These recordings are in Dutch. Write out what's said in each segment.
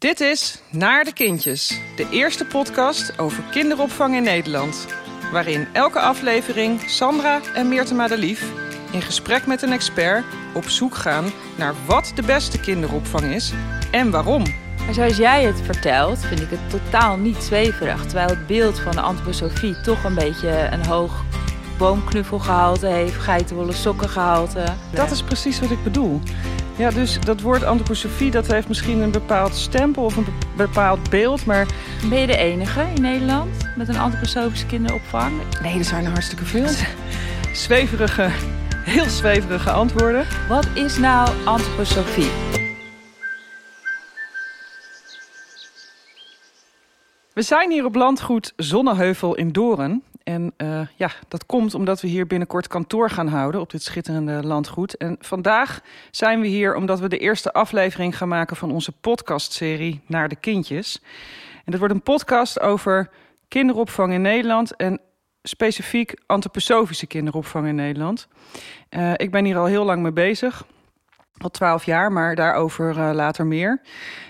Dit is Naar de Kindjes, de eerste podcast over kinderopvang in Nederland. Waarin elke aflevering Sandra en Meerte Madelief in gesprek met een expert op zoek gaan naar wat de beste kinderopvang is en waarom. Maar zoals jij het vertelt, vind ik het totaal niet zweverig. Terwijl het beeld van de antroposofie toch een beetje een hoog boomknuffelgehalte heeft, geitenwolle sokkengehalte. Dat is precies wat ik bedoel. Ja, dus dat woord antroposofie dat heeft misschien een bepaald stempel of een bepaald beeld, maar... Ben je de enige in Nederland met een antroposofische kinderopvang? Nee, er zijn er hartstikke veel. Zweverige, heel zweverige antwoorden. Wat is nou antroposofie? We zijn hier op landgoed Zonneheuvel in Doren. En uh, ja, dat komt omdat we hier binnenkort kantoor gaan houden op dit schitterende landgoed. En vandaag zijn we hier omdat we de eerste aflevering gaan maken van onze podcastserie Naar de Kindjes. En dat wordt een podcast over kinderopvang in Nederland en specifiek antroposofische kinderopvang in Nederland. Uh, ik ben hier al heel lang mee bezig, al twaalf jaar, maar daarover uh, later meer.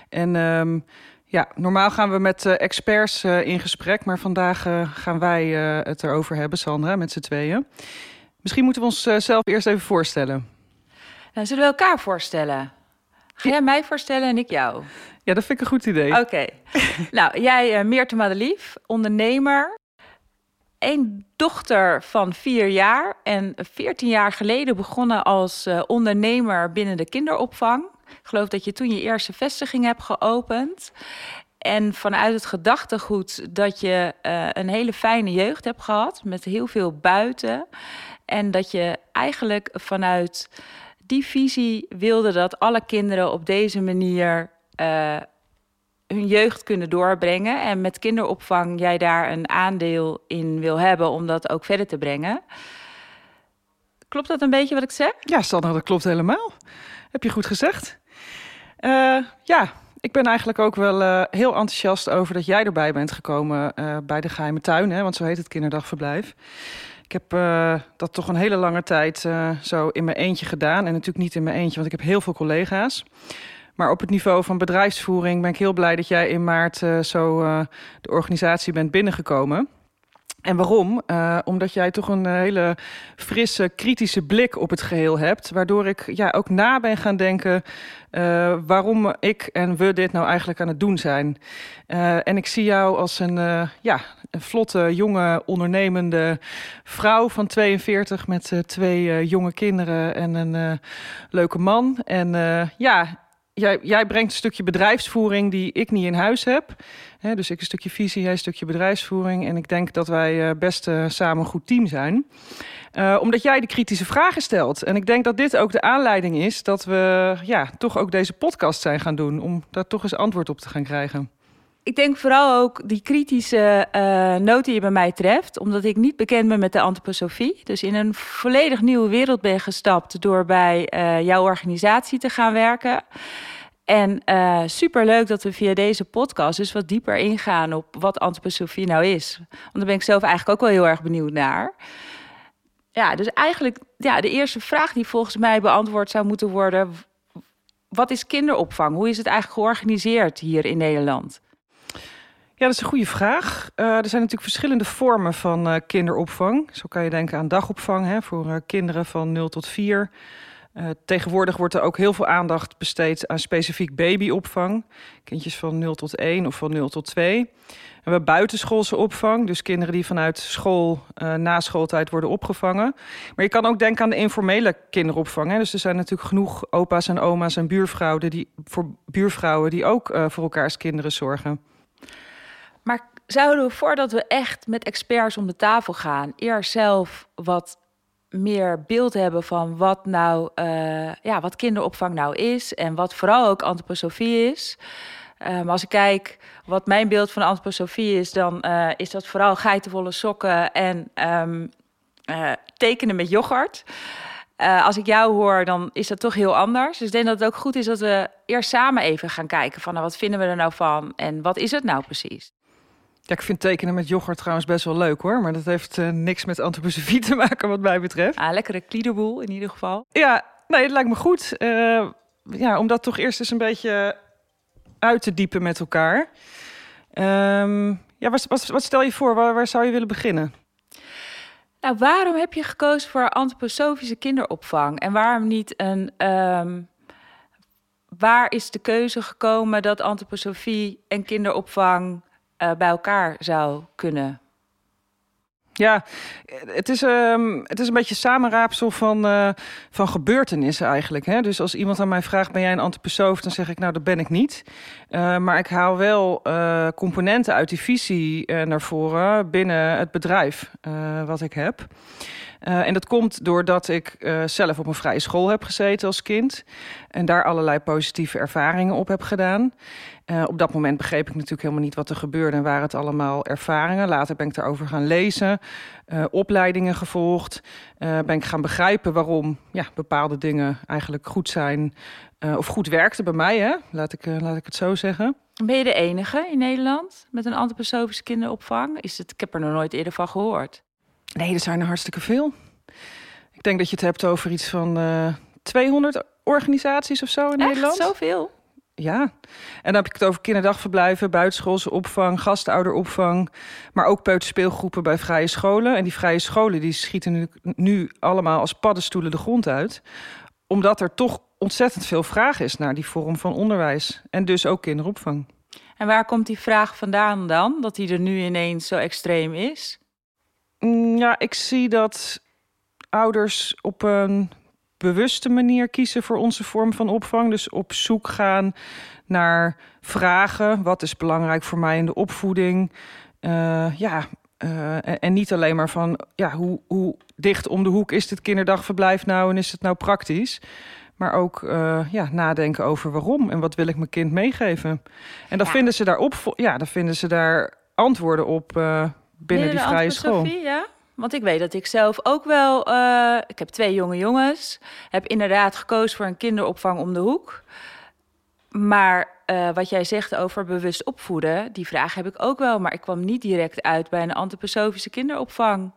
En... Um, ja, normaal gaan we met uh, experts uh, in gesprek, maar vandaag uh, gaan wij het erover hebben, Sandra, met z'n tweeën. Misschien moeten we ons zelf eerst even voorstellen. Nou, zullen we elkaar voorstellen? Ga jij mij voorstellen en ik jou? Ja, dat vind ik een goed idee. Oké. Okay. nou, jij Meerte Madelief, ondernemer. Een dochter van vier jaar en veertien jaar geleden begonnen als ondernemer binnen de kinderopvang. Ik geloof dat je toen je eerste vestiging hebt geopend. En vanuit het gedachtegoed dat je uh, een hele fijne jeugd hebt gehad, met heel veel buiten. En dat je eigenlijk vanuit die visie wilde dat alle kinderen op deze manier uh, hun jeugd kunnen doorbrengen. En met kinderopvang jij daar een aandeel in wil hebben om dat ook verder te brengen. Klopt dat een beetje wat ik zeg? Ja, Sandra, dat klopt helemaal. Heb je goed gezegd. Uh, ja, ik ben eigenlijk ook wel uh, heel enthousiast over dat jij erbij bent gekomen uh, bij de Geheime Tuin, hè, want zo heet het kinderdagverblijf. Ik heb dat toch een hele lange tijd zo in mijn eentje gedaan. En natuurlijk niet in mijn eentje, want ik heb heel veel collega's. Maar op het niveau van bedrijfsvoering ben ik heel blij dat jij in maart zo de organisatie bent binnengekomen. En waarom? Uh, omdat jij toch een hele frisse, kritische blik op het geheel hebt. Waardoor ik ja, ook na ben gaan denken uh, waarom ik en we dit nou eigenlijk aan het doen zijn. En ik zie jou als een, ja, een vlotte, jonge, ondernemende vrouw van 42 met twee jonge kinderen en een leuke man. En ja, jij, jij brengt een stukje bedrijfsvoering die ik niet in huis heb. Dus ik een stukje visie, jij een stukje bedrijfsvoering. En ik denk dat wij uh, best uh, samen een goed team zijn. Uh, omdat jij de kritische vragen stelt. En ik denk dat dit ook de aanleiding is dat we ja, toch ook deze podcast zijn gaan doen. Om daar toch eens antwoord op te gaan krijgen. Ik denk vooral ook die kritische uh, noot die je bij mij treft, omdat ik niet bekend ben met de antroposofie. Dus in een volledig nieuwe wereld ben gestapt door bij jouw organisatie te gaan werken. En uh, superleuk dat we via deze podcast dus wat dieper ingaan op wat antroposofie nou is. Want daar ben ik zelf eigenlijk ook wel heel erg benieuwd naar. Ja, dus eigenlijk ja, de eerste vraag die volgens mij beantwoord zou moeten worden... wat is kinderopvang? Hoe is het eigenlijk georganiseerd hier in Nederland? Ja, dat is een goede vraag. Uh, er zijn natuurlijk verschillende vormen van uh, kinderopvang. Zo kan je denken aan dagopvang hè, voor kinderen van 0 tot 4. Tegenwoordig wordt er ook heel veel aandacht besteed aan specifiek babyopvang. Kindjes van 0 tot 1 of van 0 tot 2. We hebben buitenschoolse opvang, dus kinderen die vanuit school na schooltijd worden opgevangen. Maar je kan ook denken aan de informele kinderopvang. Hè. Dus er zijn natuurlijk genoeg opa's en oma's en buurvrouwen die, voor buurvrouwen die ook voor elkaars kinderen zorgen. Maar zouden we voordat we echt met experts om de tafel gaan, eerst zelf wat meer beeld hebben van wat nou, uh, ja, wat kinderopvang nou is en wat vooral ook antroposofie is. Um, als ik kijk wat mijn beeld van antroposofie is, dan uh, is dat vooral geitenvolle sokken en um, uh, tekenen met yoghurt. Als ik jou hoor, dan is dat toch heel anders. Dus ik denk dat het ook goed is dat we eerst samen even gaan kijken van nou, wat vinden we er nou van en wat is het nou precies? Ja, ik vind tekenen met yoghurt trouwens best wel leuk hoor. Maar dat heeft uh, niks met antroposofie te maken wat mij betreft. Ah, lekkere kliederboel in ieder geval. Ja, nee, het lijkt me goed. Uh, ja, om dat toch eerst eens een beetje uit te diepen met elkaar. Ehm, ja, wat, wat, wat, stel je voor? Waar, waar zou je willen beginnen? Nou, waarom heb je gekozen voor antroposofische kinderopvang? En waarom niet een. Um, waar is de keuze gekomen dat antroposofie en kinderopvang uh, bij elkaar zou kunnen ja, het is, um, het is een beetje samenraapsel van, uh, van gebeurtenissen eigenlijk. Hè? Dus als iemand aan mij vraagt, ben jij een antipersoon? Dan zeg ik, nou, dat ben ik niet. Uh, maar ik haal wel componenten uit die visie naar voren binnen het bedrijf wat ik heb. Uh, en dat komt doordat ik uh, zelf op een vrije school heb gezeten als kind. En daar allerlei positieve ervaringen op heb gedaan. Uh, op dat moment begreep ik natuurlijk helemaal niet wat er gebeurde en waren het allemaal ervaringen. Later ben ik daarover gaan lezen, opleidingen gevolgd. ben ik gaan begrijpen waarom ja, bepaalde dingen eigenlijk goed zijn of goed werkten bij mij. Hè? Laat, ik, laat ik het zo zeggen. Ben je de enige in Nederland met een antroposofische kinderopvang? Is het, ik heb er nog nooit eerder van gehoord. Nee, er zijn er hartstikke veel. Ik denk dat je het hebt over iets van uh, eh, 200 organisaties of zo in Echt? Nederland. Zoveel? Ja, en dan heb ik het over kinderdagverblijven, buitenschoolse opvang, gastouderopvang, maar ook peuterspeelgroepen bij vrije scholen. En die vrije scholen die schieten nu, nu allemaal als paddenstoelen de grond uit, omdat er toch ontzettend veel vraag is naar die vorm van onderwijs en dus ook kinderopvang. En waar komt die vraag vandaan dan, dat die er nu ineens zo extreem is? Mm, ja, ik zie dat ouders op een bewuste manier kiezen voor onze vorm van opvang. Dus op zoek gaan naar vragen. Wat is belangrijk voor mij in de opvoeding? Uh, ja, uh, en, niet alleen maar van ja, hoe, hoe dicht om de hoek is dit kinderdagverblijf nou en is het nou praktisch? Maar ook uh, ja, nadenken over waarom en wat wil ik mijn kind meegeven. En dan vinden ze daar op, ja, dan vinden ze daar antwoorden op binnen die vrije school. Ja? Want ik weet dat ik zelf ook wel. Uh, ik heb twee jonge jongens. Heb inderdaad gekozen voor een kinderopvang om de hoek. Maar uh, wat jij zegt over bewust opvoeden, die vraag heb ik ook wel. Maar ik kwam niet direct uit bij een antroposofische kinderopvang.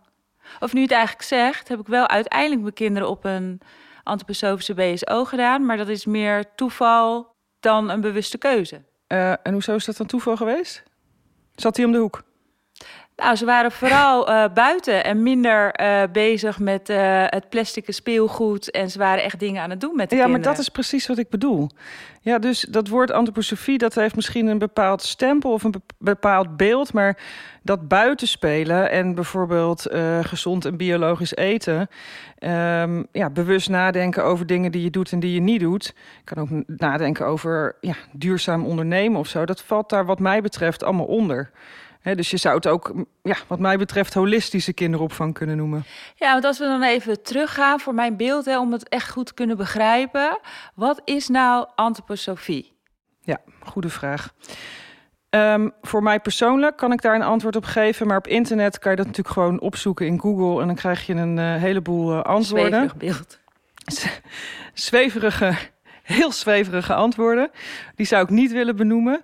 Of nu het eigenlijk zegt, heb ik wel uiteindelijk mijn kinderen op een antroposofische BSO gedaan. Maar dat is meer toeval dan een bewuste keuze. Uh, en hoezo is dat dan toeval geweest? Zat hij om de hoek? Nou, ze waren vooral uh, buiten en minder uh, bezig met uh, het plastic speelgoed. En ze waren echt dingen aan het doen met de ja, kinderen. maar dat is precies wat ik bedoel. Ja, dus dat woord antroposofie, dat heeft misschien een bepaald stempel of een bepaald beeld. Maar dat buitenspelen en bijvoorbeeld gezond en biologisch eten. Um, ja, bewust nadenken over dingen die je doet en die je niet doet. Ik kan ook nadenken over ja, duurzaam ondernemen of zo. Dat valt daar wat mij betreft allemaal onder dus je zou het ook, ja, wat mij betreft, holistische kinderopvang kunnen noemen. Ja, want als we dan even teruggaan voor mijn beeld, hè, om het echt goed te kunnen begrijpen. Wat is nou antroposofie? Ja, goede vraag. Um, voor mij persoonlijk kan ik daar een antwoord op geven. Maar op internet kan je dat natuurlijk gewoon opzoeken in Google. En dan krijg je een uh, heleboel uh, antwoorden. Zweverig beeld. zweverige, heel zweverige antwoorden. Die zou ik niet willen benoemen.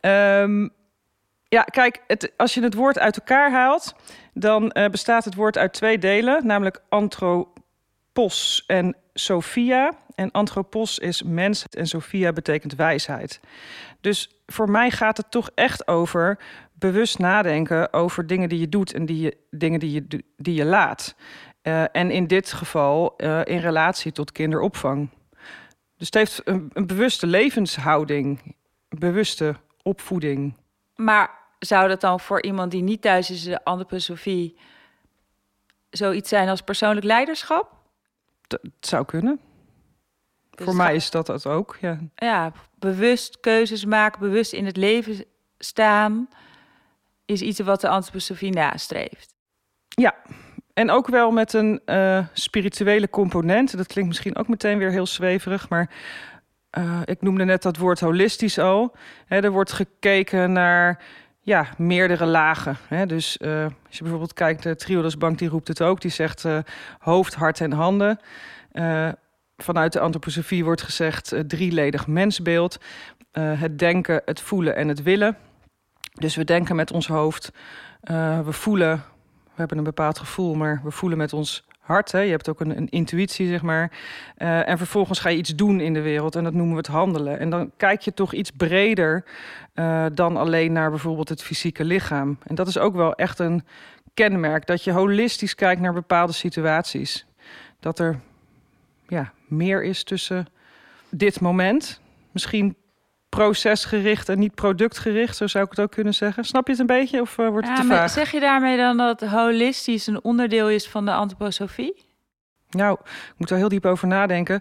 Um, ja, kijk, het, als je het woord uit elkaar haalt, dan uh, bestaat het woord uit twee delen, namelijk anthropos en sophia. En anthropos is mens en sophia betekent wijsheid. Dus voor mij gaat het toch echt over bewust nadenken over dingen die je doet en die dingen die je, die je laat. Uh, en in dit geval uh, in relatie tot kinderopvang. Dus het heeft een, een bewuste levenshouding, bewuste opvoeding. Maar zou dat dan voor iemand die niet thuis is, de antroposofie, zoiets zijn als persoonlijk leiderschap? Het zou kunnen. Dus voor mij is dat dat ook, ja. Ja, bewust keuzes maken, bewust in het leven staan, is iets wat de antroposofie nastreeft. Ja, en ook wel met een uh, spirituele component. Dat klinkt misschien ook meteen weer heel zweverig, maar uh, ik noemde net dat woord holistisch al. Er wordt gekeken naar ja, meerdere lagen. Dus uh, als je bijvoorbeeld kijkt, de Triodos Bank die roept het ook. Die zegt uh, hoofd, hart en handen. Vanuit de antroposofie wordt gezegd drieledig mensbeeld. het denken, het voelen en het willen. Dus we denken met ons hoofd. we voelen, we hebben een bepaald gevoel, maar we voelen met ons hart. Hè? Je hebt ook een, een intuïtie, zeg maar. Uh, en vervolgens ga je iets doen in de wereld en dat noemen we het handelen. En dan kijk je toch iets breder uh, dan alleen naar bijvoorbeeld het fysieke lichaam. En dat is ook wel echt een kenmerk, dat je holistisch kijkt naar bepaalde situaties. Dat er ja, meer is tussen dit moment, misschien procesgericht en niet productgericht, zo zou ik het ook kunnen zeggen. Snap je het een beetje of uh, wordt het ja, te vaag? Zeg je daarmee dan dat holistisch een onderdeel is van de antroposofie? Nou, ik moet er heel diep over nadenken.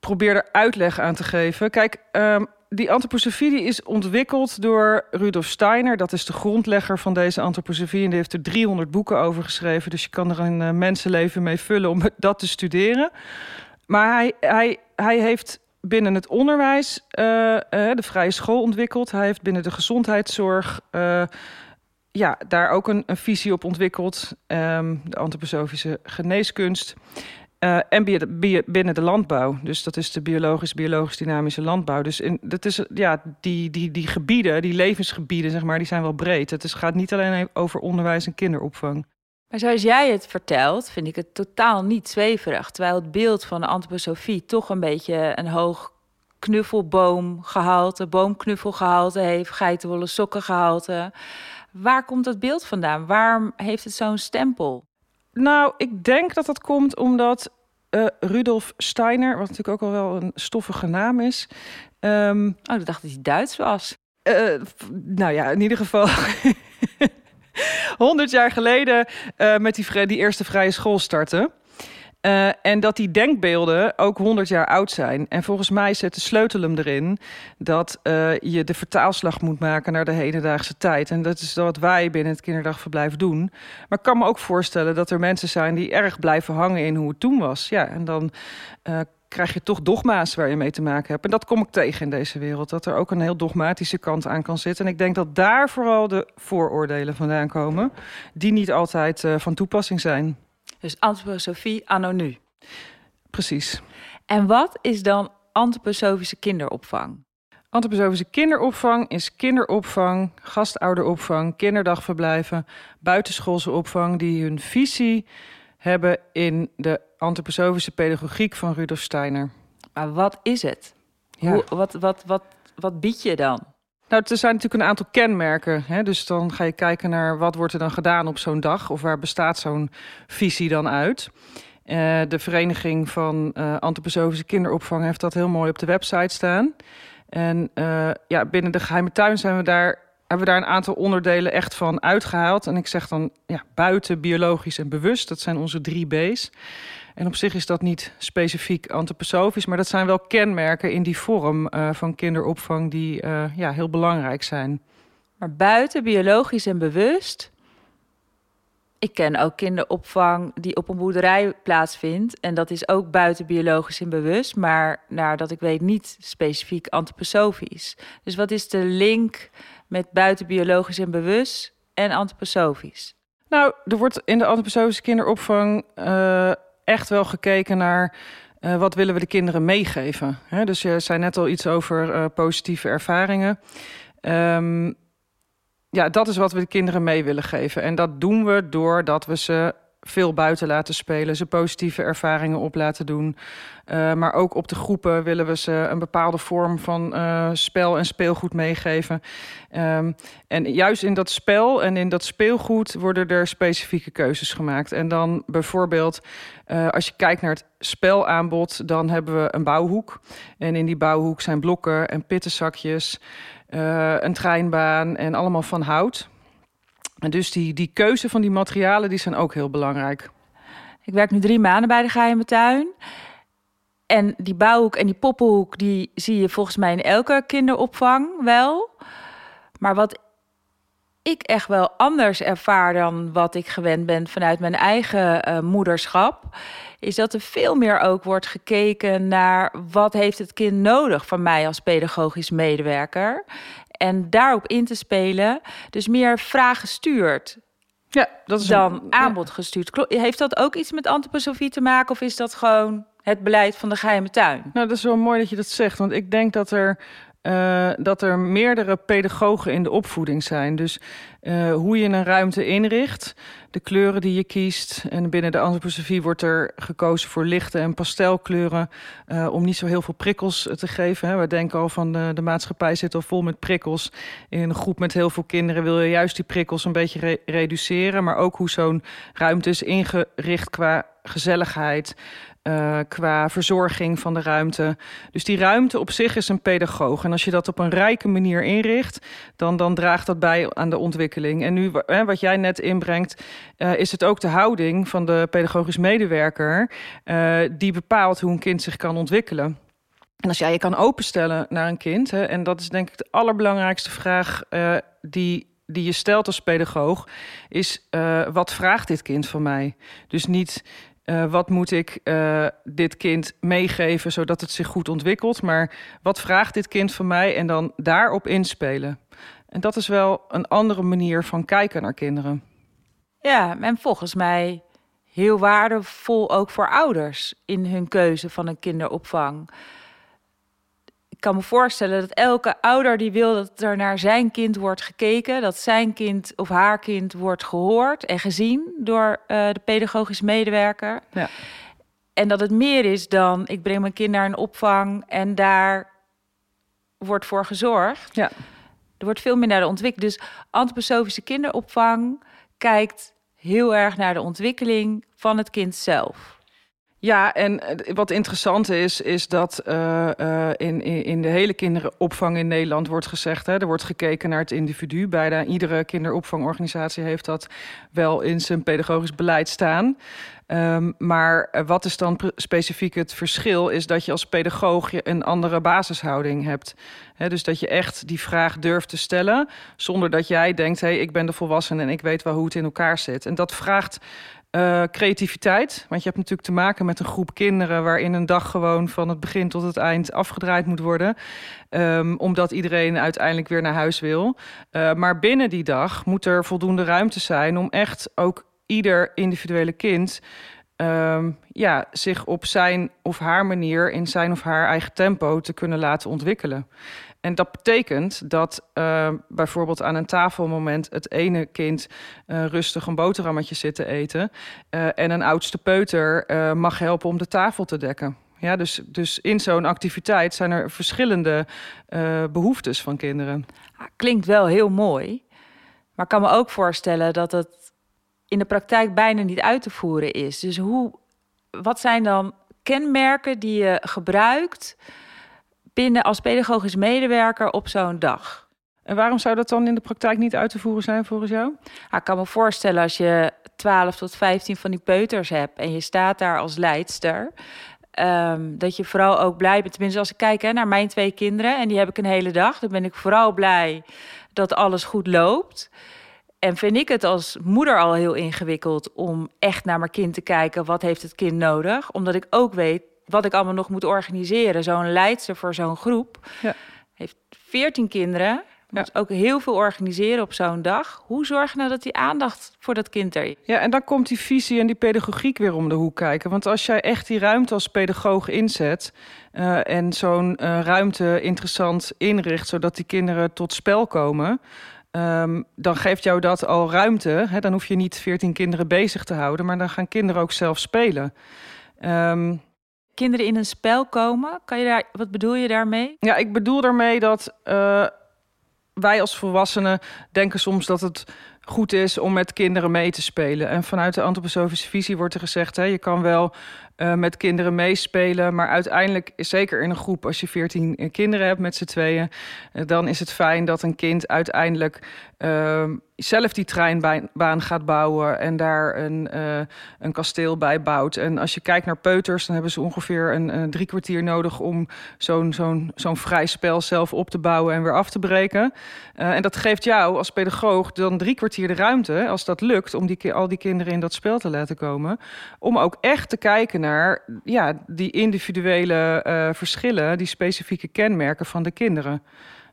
probeer er uitleg aan te geven. Kijk, um, die antroposofie die is ontwikkeld door Rudolf Steiner. Dat is de grondlegger van deze antroposofie. En die heeft er 300 boeken over geschreven. Dus je kan er een uh, mensenleven mee vullen om dat te studeren. Maar hij, hij, hij heeft binnen het onderwijs uh, uh, de vrije school ontwikkeld. Hij heeft binnen de gezondheidszorg uh, ja, daar ook een, een visie op ontwikkeld. Um, de antroposofische geneeskunst. en binnen de landbouw. Dus dat is de biologisch, biologisch dynamische landbouw. Dus in, dat is, ja, die, die, die gebieden, die levensgebieden, zeg maar, die zijn wel breed. Het is, gaat niet alleen over onderwijs en kinderopvang. Maar zoals jij het vertelt, vind ik het totaal niet zweverig. Terwijl het beeld van de antroposofie toch een beetje een hoog knuffelboomgehalte, boomknuffelgehalte heeft, geitenwolle sokkengehalte. Waar komt dat beeld vandaan? Waarom heeft het zo'n stempel? Nou, ik denk dat dat komt omdat uh, Rudolf Steiner, wat natuurlijk ook al wel een stoffige naam is. Um, oh, ik dacht dat hij Duits was. Uh, nou ja, in ieder geval. 100 jaar geleden uh, met die, die eerste vrije school starten. Uh, en dat die denkbeelden ook 100 jaar oud zijn. En volgens mij zet de sleutel hem erin dat uh, je de vertaalslag moet maken naar de hedendaagse tijd. En dat is wat wij binnen het kinderdagverblijf doen. Maar ik kan me ook voorstellen dat er mensen zijn die erg blijven hangen in hoe het toen was. Ja, en dan krijg je toch dogma's waar je mee te maken hebt. En dat kom ik tegen in deze wereld. Dat er ook een heel dogmatische kant aan kan zitten. En ik denk dat daar vooral de vooroordelen vandaan komen. Die niet altijd uh, van toepassing zijn. Dus antroposofie anno nu. Precies. En wat is dan antroposofische kinderopvang? Antroposofische kinderopvang is kinderopvang, gastouderopvang, kinderdagverblijven, buitenschoolse opvang die hun visie hebben in de antroposofische pedagogiek van Rudolf Steiner. Maar wat is het? Ja. Hoe, wat, wat, wat, wat bied je dan? Nou, er zijn natuurlijk een aantal kenmerken. Hè? Dus dan ga je kijken naar wat wordt er dan gedaan op zo'n dag... of waar bestaat zo'n visie dan uit. Uh, de Vereniging van uh, Antroposofische Kinderopvang heeft dat heel mooi op de website staan. En uh, ja, binnen de geheime tuin zijn we daar, hebben we daar een aantal onderdelen echt van uitgehaald. En ik zeg dan ja, buiten, biologisch en bewust. Dat zijn onze drie B's. En op zich is dat niet specifiek antroposofisch, maar dat zijn wel kenmerken in die vorm uh, van kinderopvang die uh, ja, heel belangrijk zijn. Maar buiten biologisch en bewust. Ik ken ook kinderopvang die op een boerderij plaatsvindt. En dat is ook buiten biologisch en bewust, maar naar dat ik weet niet specifiek antroposofisch. Dus wat is de link met buiten biologisch en bewust en antroposofisch? Nou, er wordt in de antroposofische kinderopvang uh, echt wel gekeken naar uh, wat willen we de kinderen meegeven. Hè? Dus je zei net al iets over uh, positieve ervaringen. Um, ja, dat is wat we de kinderen mee willen geven. En dat doen we doordat we ze veel buiten laten spelen, ze positieve ervaringen op laten doen. Uh, maar ook op de groepen willen we ze een bepaalde vorm van uh, spel en speelgoed meegeven. Um, en juist in dat spel en in dat speelgoed worden er specifieke keuzes gemaakt. En dan bijvoorbeeld, uh, als je kijkt naar het spelaanbod, dan hebben we een bouwhoek. En in die bouwhoek zijn blokken en pittenzakjes, een treinbaan en allemaal van hout. En dus die, die keuze van die materialen die zijn ook heel belangrijk. Ik werk nu drie maanden bij de Geheime Tuin. En die bouwhoek en die poppenhoek, die zie je volgens mij in elke kinderopvang wel. Maar wat ik echt wel anders ervaar dan wat ik gewend ben vanuit mijn eigen uh, moederschap, is dat er veel meer ook wordt gekeken naar wat heeft het kind nodig van mij als pedagogisch medewerker en daarop in te spelen. Dus meer vragen stuurt. Ja, dat is dan een, aanbod ja. gestuurd. Heeft dat ook iets met antroposofie te maken of is dat gewoon het beleid van de geheime tuin? Nou, dat is wel mooi dat je dat zegt, want ik denk dat er uh, dat er meerdere pedagogen in de opvoeding zijn. Dus uh, hoe je een ruimte inricht, de kleuren die je kiest. En binnen de antroposofie wordt er gekozen voor lichte en pastelkleuren... Uh, om niet zo heel veel prikkels te geven. Hè. We denken al van de, de, maatschappij zit al vol met prikkels. In een groep met heel veel kinderen wil je juist die prikkels een beetje re reduceren. Maar ook hoe zo'n ruimte is ingericht qua gezelligheid... Uh, qua verzorging van de ruimte. Dus die ruimte op zich is een pedagoog. En als je dat op een rijke manier inricht, dan, dan draagt dat bij aan de ontwikkeling. En nu, hè, wat jij net inbrengt, uh, is het ook de houding van de pedagogisch medewerker die bepaalt hoe een kind zich kan ontwikkelen. En als jij je kan openstellen naar een kind, hè, en dat is denk ik de allerbelangrijkste vraag die die je stelt als pedagoog, is wat vraagt dit kind van mij? Dus niet uh, wat moet ik uh, dit kind meegeven zodat het zich goed ontwikkelt, maar wat vraagt dit kind van mij en dan daarop inspelen. En dat is wel een andere manier van kijken naar kinderen. Ja, en volgens mij heel waardevol ook voor ouders in hun keuze van een kinderopvang kan me voorstellen dat elke ouder die wil dat er naar zijn kind wordt gekeken, dat zijn kind of haar kind wordt gehoord en gezien door uh, de pedagogisch medewerker. Ja. En dat het meer is dan ik breng mijn kind naar een opvang en daar wordt voor gezorgd. Ja. Er wordt veel meer naar de ontwikkeling. Dus antroposofische kinderopvang kijkt heel erg naar de ontwikkeling van het kind zelf. Ja, en eh, wat interessant is, is dat uh, uh, in, in de hele kinderopvang in Nederland wordt gezegd, hè, er wordt gekeken naar het individu. Bijna iedere kinderopvangorganisatie heeft dat wel in zijn pedagogisch beleid staan. Um, maar wat is dan specifiek het verschil? Is dat je als pedagoog een andere basishouding hebt. He, dus dat je echt die vraag durft te stellen, zonder dat jij denkt: hé, hey, ik ben de volwassene en ik weet wel hoe het in elkaar zit. En dat vraagt uh, creativiteit. Want je hebt natuurlijk te maken met een groep kinderen waarin een dag gewoon van het begin tot het eind afgedraaid moet worden. Um, omdat iedereen uiteindelijk weer naar huis wil. Uh, maar binnen die dag moet er voldoende ruimte zijn om echt ook ieder individuele kind. Um, ja, zich op zijn of haar manier in zijn of haar eigen tempo te kunnen laten ontwikkelen. En dat betekent dat uh, bijvoorbeeld aan een tafelmoment het ene kind uh, rustig een boterhammetje zit te eten. Uh, en een oudste peuter mag helpen om de tafel te dekken. Ja, dus, dus in zo'n activiteit zijn er verschillende behoeftes van kinderen. Ah, klinkt wel heel mooi. Maar ik kan me ook voorstellen dat het in de praktijk bijna niet uit te voeren is. Dus hoe, wat zijn dan kenmerken die je gebruikt binnen als pedagogisch medewerker op zo'n dag. En waarom zou dat dan in de praktijk niet uit te voeren zijn volgens jou? Ik kan me voorstellen als je 12 tot 15 van die peuters hebt en je staat daar als leidster. Um, dat je vooral ook blij bent. Tenminste, als ik kijk hè, naar mijn twee kinderen en die heb ik een hele dag, dan ben ik vooral blij dat alles goed loopt. En vind ik het als moeder al heel ingewikkeld om echt naar mijn kind te kijken. Wat heeft het kind nodig? Omdat ik ook weet wat ik allemaal nog moet organiseren. Zo'n leidster voor zo'n groep ja. heeft 14 kinderen. Moet ja. ook heel veel organiseren op zo'n dag. Hoe zorg je nou dat die aandacht voor dat kind er is? Ja, en dan komt die visie en die pedagogiek weer om de hoek kijken. Want als jij echt die ruimte als pedagoog inzet... Uh, en zo'n uh, ruimte interessant inricht... zodat die kinderen tot spel komen... Um, dan geeft jou dat al ruimte. Hè? Dan hoef je niet 14 kinderen bezig te houden... maar dan gaan kinderen ook zelf spelen. Um, kinderen in een spel komen. Kan je daar, wat bedoel je daarmee? Ja, ik bedoel daarmee dat uh, wij als volwassenen denken soms dat het goed is om met kinderen mee te spelen. En vanuit de antroposofische visie wordt er gezegd: hè, je kan wel uh, met kinderen meespelen, maar uiteindelijk, zeker in een groep, als je veertien kinderen hebt met z'n tweeën, uh, dan is het fijn dat een kind uiteindelijk uh, zelf die treinbaan gaat bouwen en daar een, een kasteel bij bouwt. En als je kijkt naar peuters, dan hebben ze ongeveer een, een drie kwartier nodig om zo'n zo'n vrij spel zelf op te bouwen en weer af te breken. En dat geeft jou als pedagoog dan drie kwartier de ruimte, als dat lukt, om die, al die kinderen in dat spel te laten komen. Om ook echt te kijken naar ja, die individuele uh, verschillen, die specifieke kenmerken van de kinderen.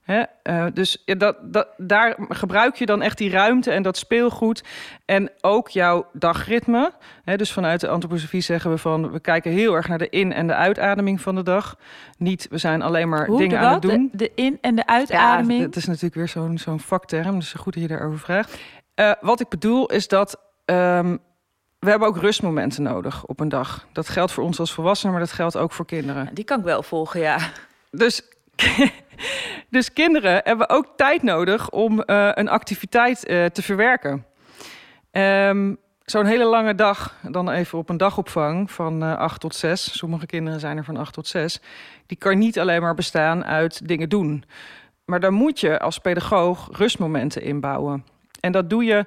He, uh, dus dat, dat, daar gebruik je dan echt die ruimte en dat speelgoed. En ook jouw dagritme. He, dus vanuit de antroposofie zeggen we van... we kijken heel erg naar de in- en de uitademing van de dag. Niet, we zijn alleen maar Hoe, dingen aan het doen. De, de in- en de uitademing? Ja, het is natuurlijk weer zo'n zo'n vakterm, dus goed dat je daarover vraagt. Uh, wat ik bedoel is dat ehm, we hebben ook rustmomenten nodig op een dag. Dat geldt voor ons als volwassenen, maar dat geldt ook voor kinderen. Die kan ik wel volgen, ja. Dus, dus kinderen hebben ook tijd nodig om uh, een activiteit uh, te verwerken. Um, Zo'n hele lange dag, dan even op een dagopvang van uh, 8 tot 6. Sommige kinderen zijn er van 8 tot 6. Die kan niet alleen maar bestaan uit dingen doen. Maar dan moet je als pedagoog rustmomenten inbouwen. En dat doe je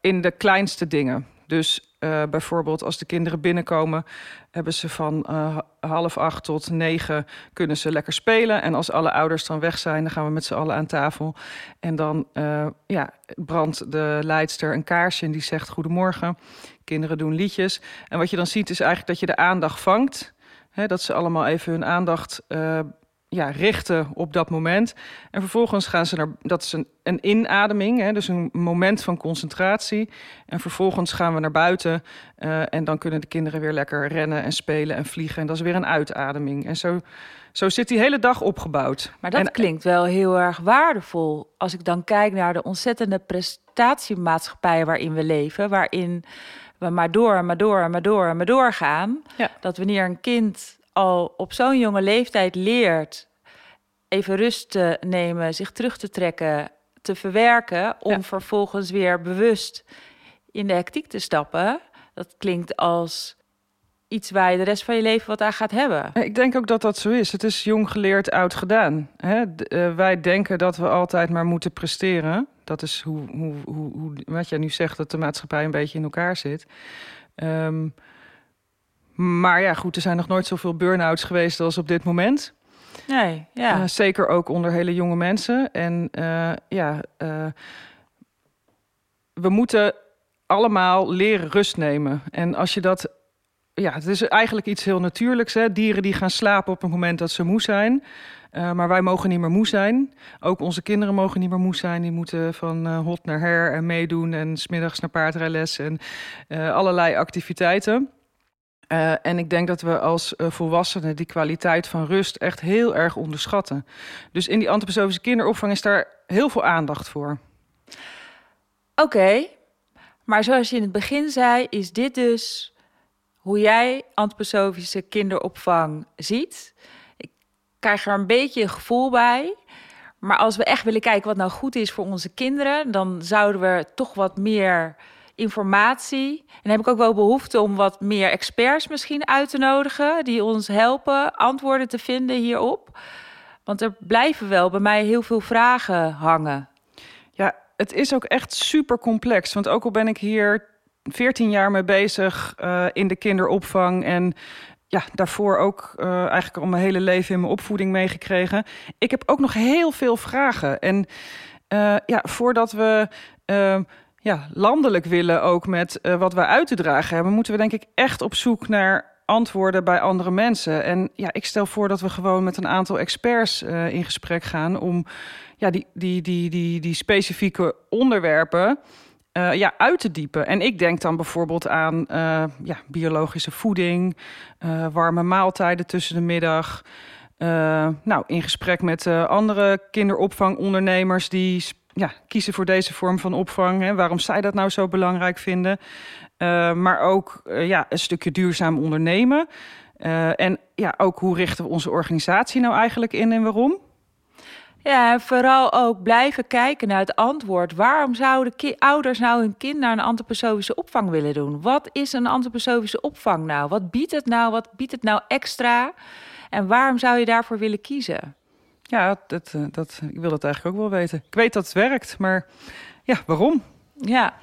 in de kleinste dingen. Dus uh, bijvoorbeeld als de kinderen binnenkomen, hebben ze van uh, half acht tot negen kunnen ze lekker spelen. En als alle ouders dan weg zijn, dan gaan we met z'n allen aan tafel. En dan uh, ja, brandt de leidster een kaarsje en die zegt goedemorgen. Kinderen doen liedjes. En wat je dan ziet is eigenlijk dat je de aandacht vangt. Hè, dat ze allemaal even hun aandacht ja, richten op dat moment. En vervolgens gaan ze naar, dat is een, een inademing, hè, dus een moment van concentratie. En vervolgens gaan we naar buiten uh, en dan kunnen de kinderen weer lekker rennen en spelen en vliegen. En dat is weer een uitademing. En zo, zo zit die hele dag opgebouwd. Maar dat en, klinkt wel heel erg waardevol. Als ik dan kijk naar de ontzettende prestatiemaatschappij waarin we leven, waarin we maar door, maar door, maar door, maar doorgaan. Ja. Dat wanneer een kind al op zo'n jonge leeftijd leert even rust te nemen, zich terug te trekken, te verwerken, om Ja. vervolgens weer bewust in de hectiek te stappen. Dat klinkt als iets waar je de rest van je leven wat aan gaat hebben. Ik denk ook dat dat zo is. Het is jong geleerd, oud gedaan. Hè? Eh, wij denken dat we altijd maar moeten presteren. Dat is hoe, hoe, hoe, hoe wat jij nu zegt, dat de maatschappij een beetje in elkaar zit. Ehm, maar ja, goed, er zijn nog nooit zoveel burn-outs geweest als op dit moment. Nee, ja. Eh, zeker ook onder hele jonge mensen. En eh, ja, eh, we moeten allemaal leren rust nemen. En als je dat. Ja, het is eigenlijk iets heel natuurlijks. Hè? Dieren die gaan slapen op het moment dat ze moe zijn. Maar wij mogen niet meer moe zijn. Ook onze kinderen mogen niet meer moe zijn. Die moeten van hot naar her en meedoen. En smiddags naar paardrijles en allerlei activiteiten. Uh, en ik denk dat we als uh, volwassenen die kwaliteit van rust echt heel erg onderschatten. Dus in die antroposofische kinderopvang is daar heel veel aandacht voor. Oké, maar zoals je in het begin zei, is dit dus hoe jij antroposofische kinderopvang ziet. Ik krijg er een beetje een gevoel bij. Maar als we echt willen kijken wat nou goed is voor onze kinderen, dan zouden we toch wat meer informatie. En heb ik ook wel behoefte om wat meer experts misschien uit te nodigen die ons helpen antwoorden te vinden hierop. Want er blijven wel bij mij heel veel vragen hangen. Ja, het is ook echt super complex. Want ook al ben ik hier 14 jaar mee bezig uh, in de kinderopvang en ja, daarvoor ook uh, eigenlijk al mijn hele leven in mijn opvoeding meegekregen. Ik heb ook nog heel veel vragen. En uh, ja, voordat we ja, landelijk willen ook met uh, wat wij uit te dragen hebben, moeten we denk ik echt op zoek naar antwoorden bij andere mensen. En ja, ik stel voor dat we gewoon met een aantal experts uh, in gesprek gaan om ja, die, die, die, die, die specifieke onderwerpen uh, ja, uit te diepen. En ik denk dan bijvoorbeeld aan ja, biologische voeding, warme maaltijden tussen de middag. nou, in gesprek met andere kinderopvangondernemers die ja, kiezen voor deze vorm van opvang. Hè, waarom zij dat nou zo belangrijk vinden. Uh, maar ook uh, ja, een stukje duurzaam ondernemen. Uh, en ja, ook hoe richten we onze organisatie nou eigenlijk in en waarom? Ja, en vooral ook blijven kijken naar het antwoord. Waarom zouden ouders nou hun kind naar een antroposofische opvang willen doen? Wat is een antroposofische opvang nou? Wat biedt het nou? Wat biedt het nou extra? En waarom zou je daarvoor willen kiezen? Ja, dat, dat, ik wil dat eigenlijk ook wel weten. Ik weet dat het werkt, maar ja, waarom? Ja,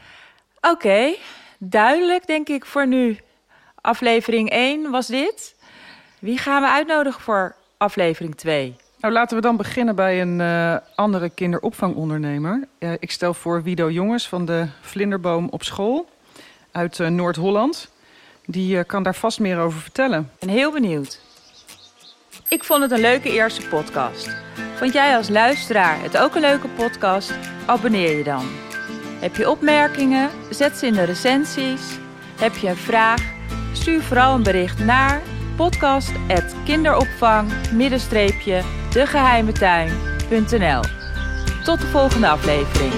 oké. Okay. Duidelijk, denk ik, voor nu. Aflevering 1 was dit. Wie gaan we uitnodigen voor aflevering 2? Nou, laten we dan beginnen bij een uh, andere kinderopvangondernemer. Uh, ik stel voor Wido Jongens van de Vlinderboom op school uit uh, Noord-Holland. Die kan daar vast meer over vertellen. Ik ben heel benieuwd. Ik vond het een leuke eerste podcast. Vond jij als luisteraar het ook een leuke podcast? Abonneer je dan. Heb je opmerkingen? Zet ze in de recensies. Heb je een vraag? Stuur vooral een bericht naar podcast@kinderopvang-degeheimetuin.nl. Tot de volgende aflevering.